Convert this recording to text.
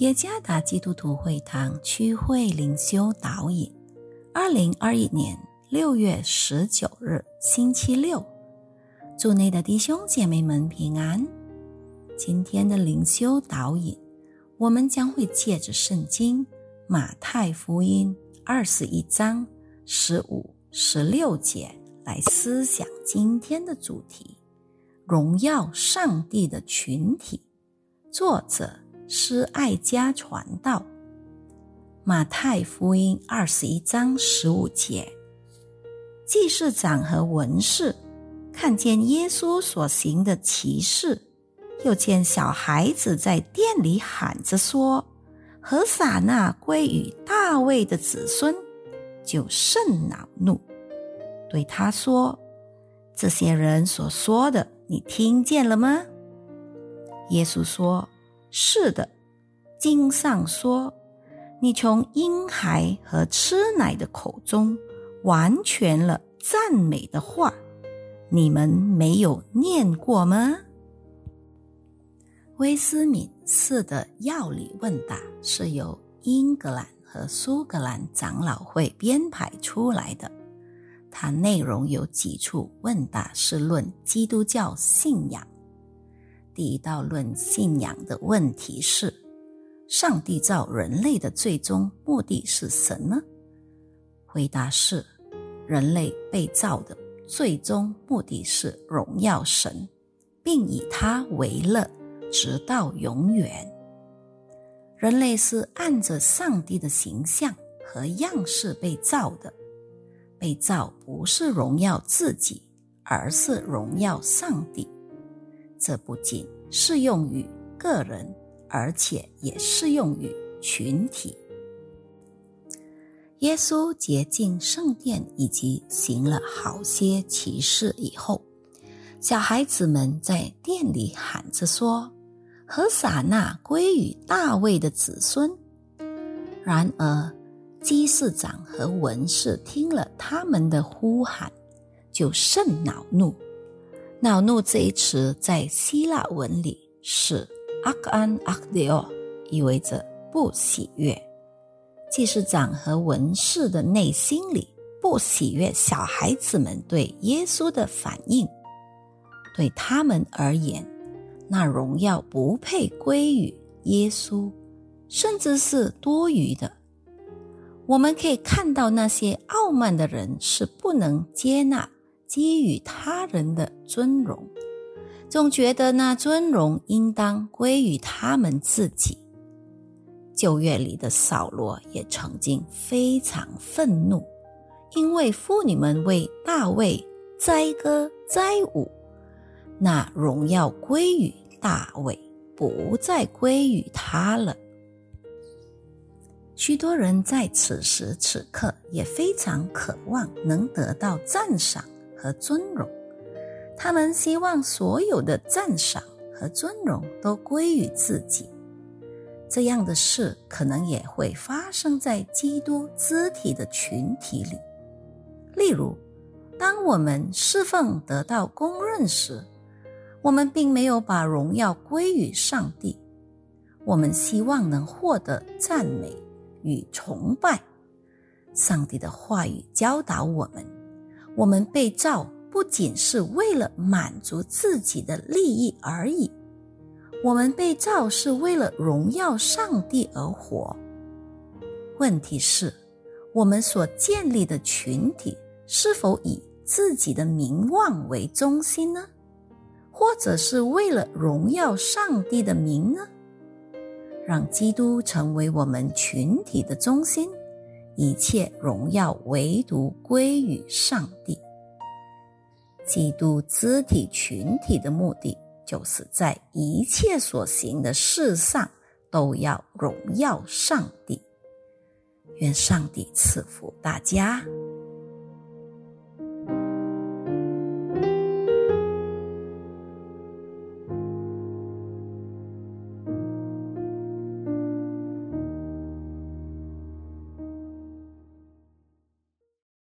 耶加达基督徒会堂区会灵修导引，二零二一年六月十九日星期六，祝内的弟兄姐妹们平安。今天的灵修导引，我们将会借着圣经马太福音二十一章十五、十六节来思想今天的主题：荣耀上帝的群体。作者。施爱家传道，马太福音二十一章十五节，祭司长和文士看见耶稣所行的奇事，又见小孩子在店里喊着说：“何撒那归于大卫的子孙”，就甚恼怒，对他说：“这些人所说的，你听见了吗？”耶稣说。是的，经上说：“你从婴孩和吃奶的口中完全了赞美的话，你们没有念过吗？”威斯敏斯的药理问答是由英格兰和苏格兰长老会编排出来的，它内容有几处问答是论基督教信仰。第一道论信仰的问题是：上帝造人类的最终目的是什么？回答是：人类被造的最终目的是荣耀神，并以他为乐，直到永远。人类是按着上帝的形象和样式被造的，被造不是荣耀自己，而是荣耀上帝。这不仅适用于个人，而且也适用于群体。耶稣洁净圣殿以及行了好些奇事以后，小孩子们在店里喊着说：“何撒那归于大卫的子孙。”然而，祭司长和文士听了他们的呼喊，就甚恼怒。恼怒这一词在希腊文里是 “akan akdeo”，意味着不喜悦。祭司长和文士的内心里不喜悦小孩子们对耶稣的反应，对他们而言，那荣耀不配归于耶稣，甚至是多余的。我们可以看到那些傲慢的人是不能接纳。给予他人的尊荣，总觉得那尊荣应当归于他们自己。旧约里的扫罗也曾经非常愤怒，因为妇女们为大卫载歌载舞，那荣耀归于大卫，不再归于他了。许多人在此时此刻也非常渴望能得到赞赏。和尊荣，他们希望所有的赞赏和尊荣都归于自己。这样的事可能也会发生在基督肢体的群体里。例如，当我们侍奉得到公认时，我们并没有把荣耀归于上帝，我们希望能获得赞美与崇拜。上帝的话语教导我们。我们被造不仅是为了满足自己的利益而已，我们被造是为了荣耀上帝而活。问题是，我们所建立的群体是否以自己的名望为中心呢？或者是为了荣耀上帝的名呢？让基督成为我们群体的中心。一切荣耀唯独归于上帝。基督肢体群体的目的，就是在一切所行的事上都要荣耀上帝。愿上帝赐福大家。